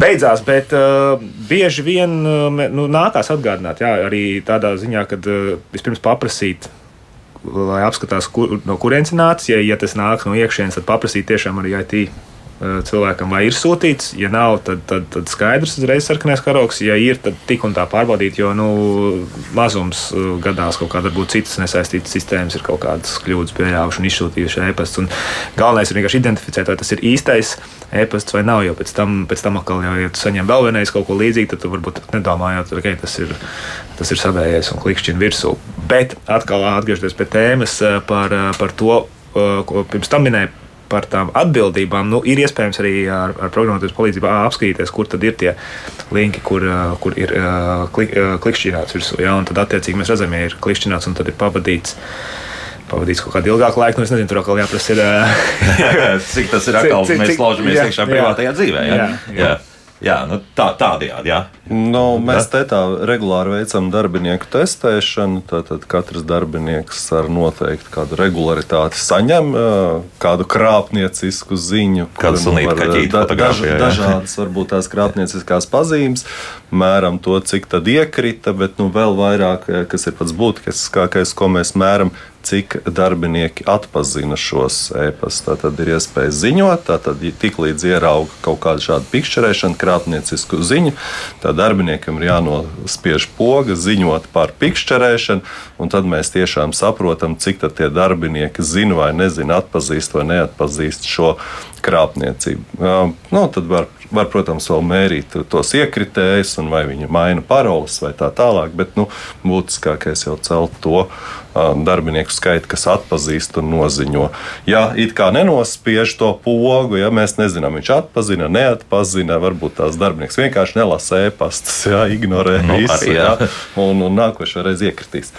beidzās. Bet uh, bieži vien uh, nu, nākās atgādināt, jā, arī tādā ziņā, ka uh, vispirms paprasīt. Lai apskatās, kur, no kurienes nācis. Ja, ja tas nāk no iekšienes, tad paprasīt tiešām arī IT cilvēkam, vai ir sūtīts. Ja nav, tad, tad, tad skaidrs, uzreiz sarkanais karoks. Ja ir, tad tik un tā pārbaudīt, jo nu, mazums eh, gadās kaut kāda varbūt citas nesaistītas sistēmas, ir kaut kādas kļūdas pieļāvuši un izsūtījuši e-pastu. Galvenais ir vienkārši identificēt, vai tas ir īstais e-pasts vai nav. Jo pēc tam, pēc tam atkal, jau, ja tu saņem vēl vienreiz kaut ko līdzīgu, tad tu varbūt nedomājot, ka okay, tas ir, tas ir savējais un klikšķina virsū. Bet atkal atgriežoties pie tēmas eh, par, par to, ko pirms tam minēju par tām atbildībām, nu, ir iespējams arī ar, ar programmatūras palīdzību apskatīties, kur tad ir tie linki, kur, kur ir klik, klikšķināts virsū. Ja, tad, attiecīgi, mēs redzam, ja ir klikšķināts un tad ir pavadīts pavadīts kaut kādu ilgāku laiku. Nu, es nezinu, tur atkal jāprasa, ir, *laughs* cik tas ir atkal, cik, mēs laužamies iekšā privātajā dzīvē. Jā, jā, jā. jā. Jā, nu, tā, tādējādi. Jā. Nu, mēs te tā regulāri veicam darbinieku testēšanu. Tad katrs darbinieks ar noteiktu kādu regularitāti saņem kādu krāpniecisku ziņu, kādu nu, var, da, daž, dažādas varbūt tās krāpnieciskās pazīmes, mēram to, cik tad iekrita, bet nu, vēl vairāk, kas ir pats būtiskākais, ko mēs mēram, cik darbinieki atpazina šos e-pastus. Tad ir iespēja ziņot, tad tiklīdz ierauga kaut kādu šādu pikšķerēšanu, krāpniecisku ziņu, tad darbiniekam ir jānospiež poga, ziņot par pikšķerēšanu, un tad mēs tiešām saprotam, cik tie darbinieki zina vai nezina, atpazīst vai neatpazīst šo krāpniecību. Nu, tad var, var, protams, vēl mērīt tos iekritējus, un vai viņi maina paroles vai tā tālāk, bet nu, būtiskākais jau celt to darbinieku skaitu, kas atpazīst un noziņo. Ja it kā nenospiež to pogu, ja mēs nezinām, viņš atpazina, neatpazina, varbūt tās darbinieks vienkārši nelasa ēpastus, ja, ignorē nu, visu, arī, jā. Ja, un, un nākošais reiz iekritīs.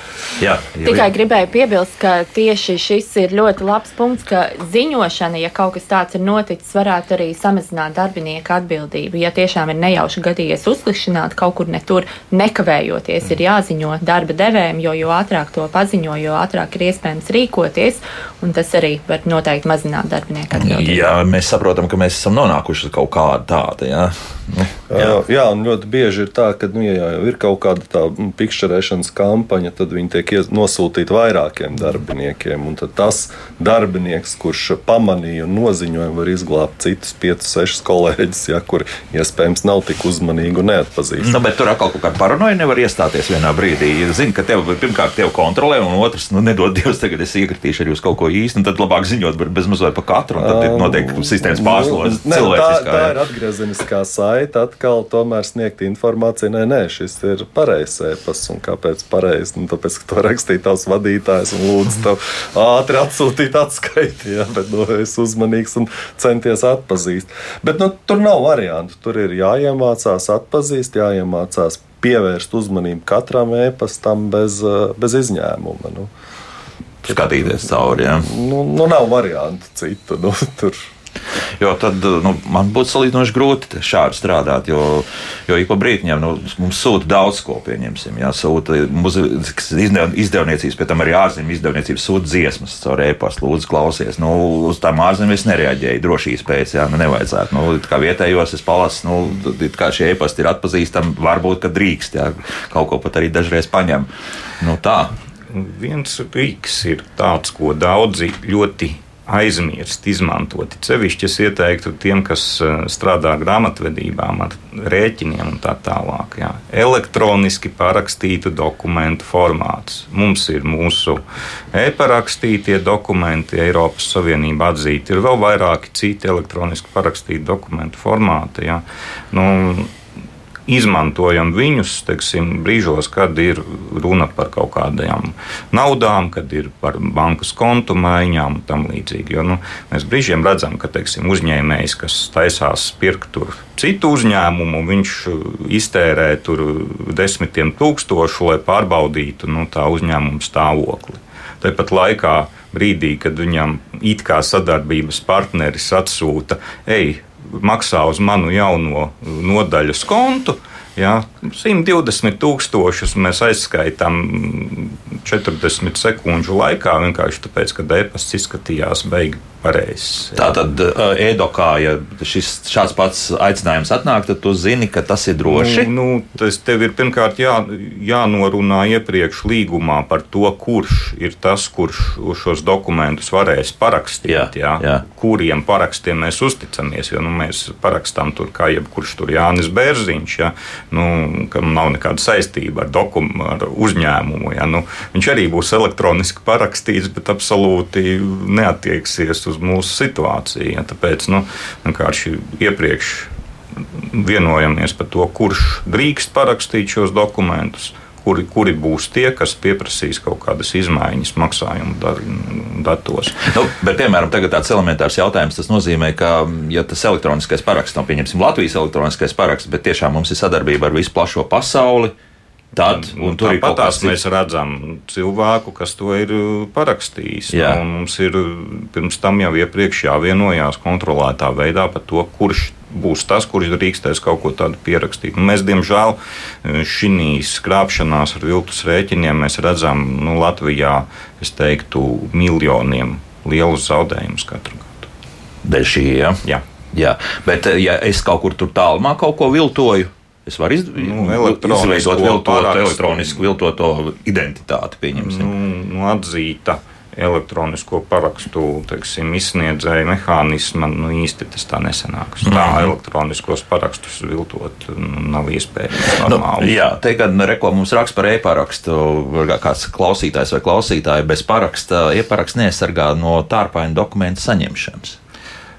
Jā, jā, Tikai gribēju piebilst, ka tieši šis ir ļoti labs punkts, ka ziņošana, ja kaut kas tāds ir noticis, varētu arī samazināt darbinieku atbildību. Ja tiešām ir nejauši gadījies uzklikšķināt kaut kur ne tur, nekavējoties, ir jāziņo darba devējiem, jo jo ātrāk to paziņo, jo ātrāk ir iespējams rīkoties, un tas arī var noteikti mazināt darbinieku atbildību. Jā, mēs saprotam, ka mēs esam nonākuši kaut kādu tādu. Jā. Nu, jā. jā, un ļoti bieži ir tā, ka, nu, ja jau ir kaut kāda tā pikšķerēšanas kampaņa, tad viņi tiek nosūtīti vairākiem darbiniekiem. Un tas darbinieks, kurš pamanīja un noziņoja, var izglābt citus piecus, sešus kolēģus, ja, kur iespējams nav tik uzmanīgi un neatpazīstami. Nu, bet tur atkal kaut kāda paranoja nevar iestāties vienā brīdī. Zini, ka tev pirmkārt tev kontrolē, un otrs, nu, nedod Dievs, tagad es iekritīšu arī uz kaut ko īstu, un tad labāk ziņot bez mazliet par katru, un tad ir noteikti sistēmas pārslodzes. Tā, tā ir atgriezeniskā saite saita atkal tomēr sniegt informāciju, nē, nē, šis ir pareizs e-pasts. Un kāpēc pareizi? Nu, tāpēc, ka to rakstīja tavs vadītājs un lūdzu tev ātri atsūtīt atskaiti. Ja? Bet nu, es uzmanīgs un centies atpazīt. Bet nu, tur nav variantu. Tur ir jāiemācās atpazīt, jāiemācās pievērst uzmanību katram e-pastam bez, bez izņēmuma. Nu. Skatīties cauri. Ja? Nu, nu, nav variantu citu. Nu, tur Jo tad nu, man būtu salīdzinoši grūti šādi strādāt, jo, jo ik pa brīdim nu, mums sūta daudz ko, pieņemsim. Jā, sūta muzikas izdevniecības, pēc tam arī ārzemju izdevniecības sūta dziesmas caur e-pastu, lūdzu, klausies. Nu, uz tām ārzemēs nereaģēju drošības pēc, jā, nu, nevajadzētu. Nu, kā vietējos es palasu, nu, kā šie e-pasti ir atpazīstami, varbūt, ka drīkst, jā, kaut ko pat arī dažreiz paņem. Nu, tā. Viens rīks ir tāds, ko daudzi ļoti aizmirst, izmantot. Cevišķi es ieteiktu tiem, kas eh, strādā grāmatvedībām ar rēķiniem un tā tālāk. Jā. Elektroniski parakstītu dokumentu formāts. Mums ir mūsu e-parakstītie dokumenti, Eiropas Savienība atzīti. Ir vēl vairāki citi elektroniski parakstīti dokumentu formāti. Jā. Nu, izmantojam viņus teiksim, brīžos, kad ir runa par kaut kādām naudām, kad ir par bankas kontu maiņām un tam līdzīgi. Jo, nu, mēs brīžiem redzam, ka teiksim, uzņēmējs, kas taisās pirkt citu uzņēmumu, viņš iztērē desmitiem tūkstošu, lai pārbaudītu nu, tā uzņēmuma stāvokli. Tāpat laikā brīdī, kad viņam it kā sadarbības partneris atsūta, ej, maksā uz manu jauno nodaļas kontu. Ja, 120 tūkstošus mēs aizskaitām 40 sekundžu laikā, vienkārši tāpēc, ka e-pasts izskatījās beigas. Tā tad ēdokā, ja šis šāds pats aicinājums atnāk, tad tu zini, ka tas ir droši. Nu, nu, tas tev ir pirmkārt jā, jānorunā iepriekš līgumā par to, kurš ir tas, kurš šos dokumentus varēs parakstīt. Jā, jā, jā. Kuriem parakstiem mēs uzticamies, jo nu, mēs parakstām tur kā jebkurš tur Jānis Bērziņš, ja, nu, kam nav nekāda saistība ar, dokum, ar uzņēmumu. Ja, nu, viņš arī būs elektroniski parakstīts, bet absolūti neatieksies uz mūsu situāciju. Ja, tāpēc nu, vienkārši iepriekš vienojamies par to, kurš drīkst parakstīt šos dokumentus. Kuri, kuri būs tie, kas pieprasīs kaut kādas izmaiņas maksājumu datos. Nu, bet, piemēram, tāds elementārs jautājums. Tas nozīmē, ka, ja tas elektroniskais paraksts, nav pieņemsim Latvijas elektroniskais paraksts, bet tiešām mums ir sadarbība ar visu plašo pasauli, Tad, un, un tur ir patās mēs redzam cilvēku, kas to ir uh, parakstījis. Nu, mums ir uh, pirms tam jau iepriekš jāvienojās kontrolētā veidā par to, kurš būs tas, kurš drīkstēs kaut ko tādu pierakstīt. Un mēs, diemžēl, šīs krāpšanās ar viltus rēķiniem mēs redzam nu, Latvijā, es teiktu, miljoniem lielus zaudējumus katru gadu. Dēļ šī, ja? Jā. Jā, bet ja es kaut kur tur tālumā kaut ko viltoju, Es varu iz, nu, izveidot viltotu, elektronisku viltoto identitāti, pieņemsim. Nu, nu, atzīta elektronisko parakstu teiksim, izsniedzēju mehānismu, nu īsti tas tā nesanāks. Tā mm -hmm. elektroniskos parakstus viltot nu, nav iespējams. Nu, jā, te gan reko mums raksta par e-parakstu, kāds klausītājs vai klausītāja bez paraksta, e-paraksts neaizsargā no tārpaina dokumentu saņemšanas.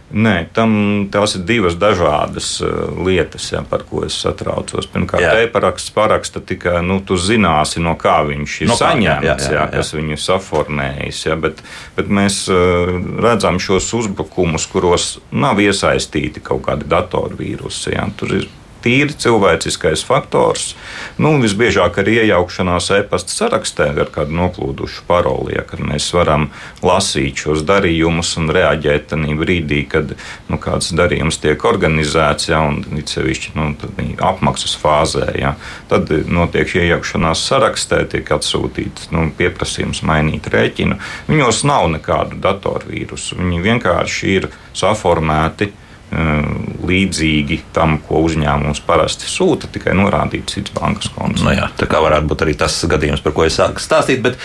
Nē, tam, tās ir divas dažādas uh, lietas, ja, par ko es satraucos. Pirmkārt, e-paraksts paraksta tikai, nu, tu zināsi, no kā viņš ir no kā, saņemts, jā, jā, jā, jā. kas viņu saformējis. Ja, bet, bet mēs uh, redzam šos uzbrukumus, kuros nav iesaistīti kaut kādi datorvīrusi. Ja. Tur ir tīri cilvēciskais faktors. Nu, visbiežāk arī iejaukšanās e-pasta sarakstē ar kādu noplūdušu paroli, ja, kad mēs varam lasīt šos darījumus un reaģēt tajā brīdī, kad nu, kāds darījums tiek organizēts, ja, un sevišķi nu, apmaksas fāzē. Ja, tad notiek šī iejaukšanās sarakstē, tiek atsūtīts nu, pieprasījums mainīt rēķinu. Viņos nav nekādu datorvīrusu. Viņi vienkārši ir saformēti līdzīgi tam, ko uzņēmums parasti sūta, tikai norādīt cits bankas konts. Nu jā, tā kā varētu būt arī tas gadījums, par ko es sāku stāstīt, bet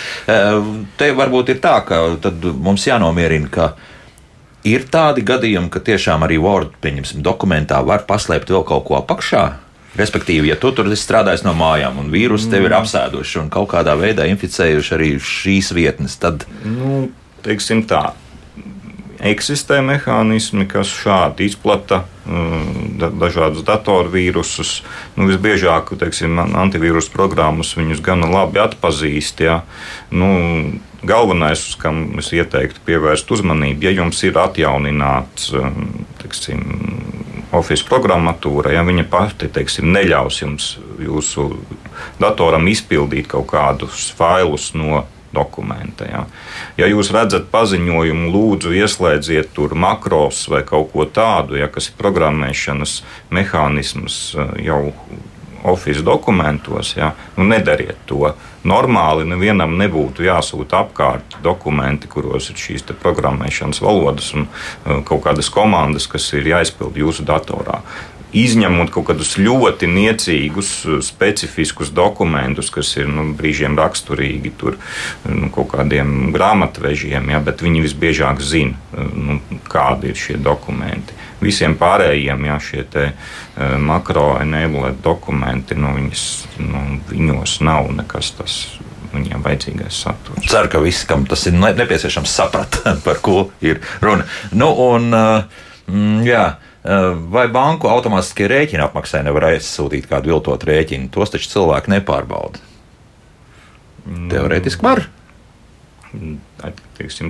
te varbūt ir tā, ka mums jānomierina, ka ir tādi gadījumi, ka tiešām arī Word, pieņemsim, dokumentā var paslēpt vēl kaut ko apakšā. Respektīvi, ja tu tur strādājies no mājām un vīrusi tevi ir mm. apsēduši un kaut kādā veidā inficējuši arī šīs vietnes, tad. Nu, teiksim tā, eksistē mehānismi, kas šādi izplata mm, dažādus datorvīrusus. Nu, visbiežāk, teiksim, antivīrusu programmas viņus gan labi atpazīst. Ja. Nu, galvenais, uz kam es ieteiktu pievērst uzmanību, ja jums ir atjaunināts mm, teiksim, Office programmatūra, ja viņa pati teiksim, neļaus jums jūsu datoram izpildīt kaut kādus failus no dokumenta. Ja. ja jūs redzat paziņojumu, lūdzu, ieslēdziet tur makros vai kaut ko tādu, ja, kas ir programmēšanas mehānisms eh, jau Office dokumentos, ja, nu nedariet to. Normāli nevienam nebūtu jāsūta apkārt dokumenti, kuros ir šīs programmēšanas valodas un uh, kaut kādas komandas, kas ir jāizpild jūsu datorā izņemot kaut kādus ļoti niecīgus, specifiskus dokumentus, kas ir nu, brīžiem raksturīgi tur, nu, kaut kādiem grāmatvežiem, ja, bet viņi visbiežāk zina, nu, kādi ir šie dokumenti. Visiem pārējiem ja, šie te, uh, makro-enablēt dokumenti, nu, viņas, nu, viņos nav nekas tas viņiem vajadzīgais saturs. Ceru, ka visi, kam tas ir nepieciešams, saprat, *laughs* par ko ir runa. Nu, un, mm, jā, Eh, vai banku automātiskie rēķina apmaksai nevar aizsūtīt kādu viltotu rēķinu? Tos taču cilvēki nepārbauda. Teorētiski var. Mm,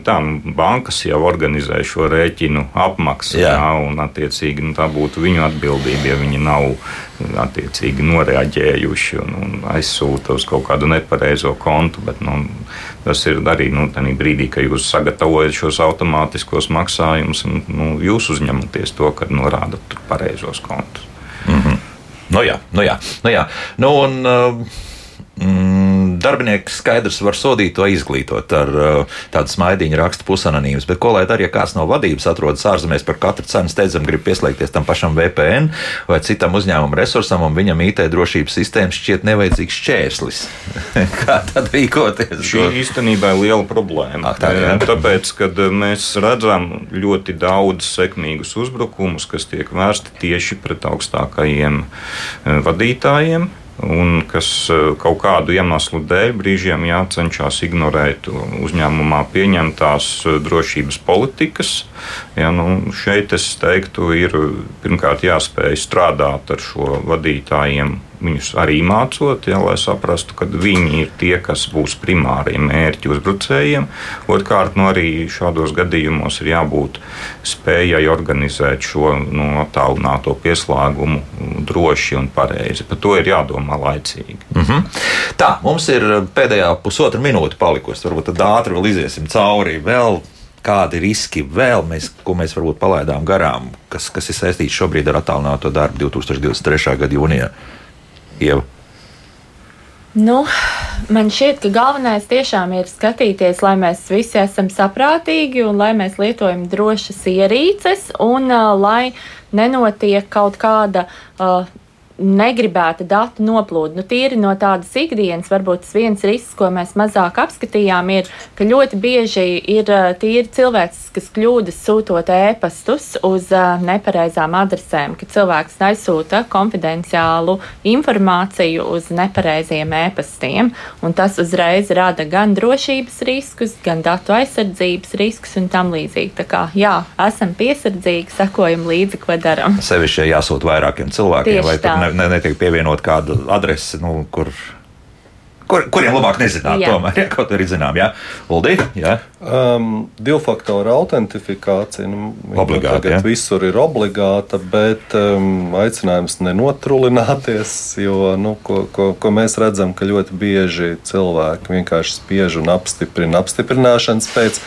tā, bankas jau organizē šo rēķinu apmaksu, jā. Jā, un attiecīgi nu, tā būtu viņu atbildība, ja viņi nav attiecīgi noreaģējuši un, un aizsūta uz kaut kādu nepareizo kontu. Bet, nu, tas ir arī nu, brīdī, kad jūs sagatavojat šos automātiskos maksājumus, un nu, jūs uzņematies to, kad norādat pareizos kontus. Mm -hmm. Nu jā, nu jā, nu jā. Nu, un, uh, mm, darbinieks skaidrs var sodīt to izglītot ar uh, tādu smaidiņu rakstu pusanonīmus, bet ko lai dara, ja kāds no vadības atrodas ārzemēs par katru cenu steidzam grib pieslēgties tam pašam VPN vai citam uzņēmuma resursam, un viņam IT drošības sistēma šķiet nevajadzīgs šķērslis. *laughs* Kā tad rīkoties? Šī īstenībā ir liela problēma. Ak, tā, jā. Tāpēc, kad mēs redzam ļoti daudz sekmīgus uzbrukumus, kas tiek vērsti tieši pret augstākajiem eh, vadītājiem, un kas eh, kaut kādu iemeslu dēļ brīžiem jācenšas ignorēt uzņēmumā pieņemtās eh, drošības politikas. Ja, nu, šeit es teiktu, ir pirmkārt jāspēj strādāt ar šo vadītājiem viņus arī mācot, ja, lai saprastu, ka viņi ir tie, kas būs primārie mērķi uzbrucējiem. Otrkārt, nu, arī šādos gadījumos ir jābūt spējai organizēt šo nu, attālināto pieslēgumu droši un pareizi. Par to ir jādomā laicīgi. Mm -hmm. Tā, mums ir pēdējā pusotra minūte palikusi. Varbūt tad ātri vēl iziesim cauri. Vēl kādi riski vēl mēs, ko mēs varbūt palaidām garām, kas, kas ir saistīts šobrīd ar attālināto darbu 2023. gada jūnijā? Ieva. Nu, man šķiet, ka galvenais tiešām ir skatīties, lai mēs visi esam saprātīgi un lai mēs lietojam drošas ierīces un uh, lai nenotiek kaut kāda uh, negribēta datu noplūde. Nu, tīri no tādas ikdienas, varbūt tas viens risks, ko mēs mazāk apskatījām, ir, ka ļoti bieži ir tīri cilvēciskas kļūdas sūtot ēpastus uz nepareizām adresēm, ka cilvēks aizsūta konfidenciālu informāciju uz nepareiziem ēpastiem, un tas uzreiz rada gan drošības riskus, gan datu aizsardzības riskus un tam līdzīgi. Tā kā jā, esam piesardzīgi, sekojam līdzi, ko darām. Sevišķi jāsūt vairākiem cilvēkiem, Tieši vai tā. ne, ne, netiek pievienot kāda adrese, nu, kur kur, kuriem labāk nezināt, jā. tomēr, ja kaut arī zinām, jā, Uldi, jā. Um, divu faktoru autentifikācija, nu, obligāti, tagad jā. visur ir obligāta, bet um, aicinājums nenotrulināties, jo, nu, ko, ko, ko mēs redzam, ka ļoti bieži cilvēki vienkārši spiež un apstiprina apstiprināšanas pēc.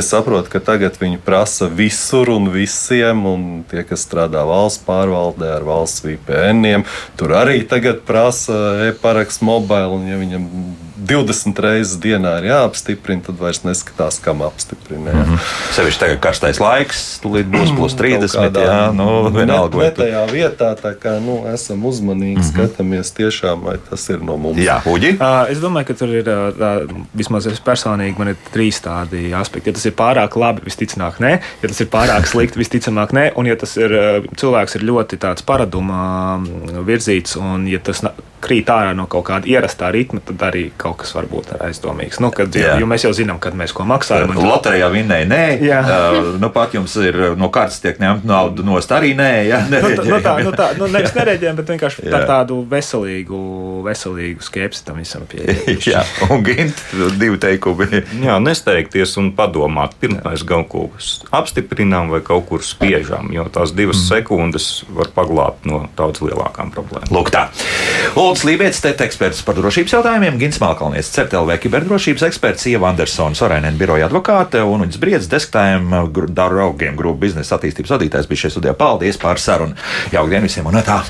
Es saprotu, ka tagad viņi prasa visur un visiem, un tie, kas strādā valsts pārvaldē ar valsts VPN, tur arī tagad prasa e-parakstu mobile, un ja viņam 20 reizes dienā ir jāapstiprina, tad vairs neskatās, kam apstiprina. Jā. Mm -hmm. Sevišķi tagad karstais laiks, tūlīt būs *clears throat* plus 30. Kādā, jā, nu, vienalga. Ne, ne tajā vietā, tā kā nu, esam uzmanīgi, mm -hmm. skatāmies tiešām, vai tas ir no mums. Jā, Uģi? Uh, es domāju, ka tur ir, tā, vismaz es personīgi, man ir trīs tādi aspekti. Ja tas ir pārāk labi, visticamāk, nē. Ja tas ir pārāk slikti, visticamāk, nē. Un ja tas ir, cilvēks ir ļoti tāds paraduma virzīts, un ja tas krīt ārā no kaut kāda ierastā ritma, tad arī kaut kas varbūt ir aizdomīgs. Nu, kad, jo, jo mēs jau zinām, kad mēs ko maksājam. Un... Loterijā vinnēja nē, uh, *laughs* nu pat jums ir no kārtas tiek ņemta nauda nost arī nē. Ja? nu, tā, nu, tā, nu, tā, nu, nevis *laughs* nereģējam, bet vienkārši tā, tādu veselīgu, veselīgu skepsi tam visam pieejamies. *laughs* Jā, un gint divi teikumi. Jā, nesteigties un padomāt, pirms mēs kaut ko apstiprinām vai kaut kur spiežam, jo tās divas mm. sekundes var paglābt no daudz lielākām problēmām. Lūk tā. Ulds Lībijams, TET eksperts par drošības jautājumiem, Gins Malkalnieks, CERTLV kiberdrošības eksperts, Ieva Andersona, Sorēnēna biroja advokāte un viņas briedz desktājiem draugiem grupu biznesa attīstības vadītājs bija šeit studijā. Paldies par sarunu! Jauktdien visiem un tā!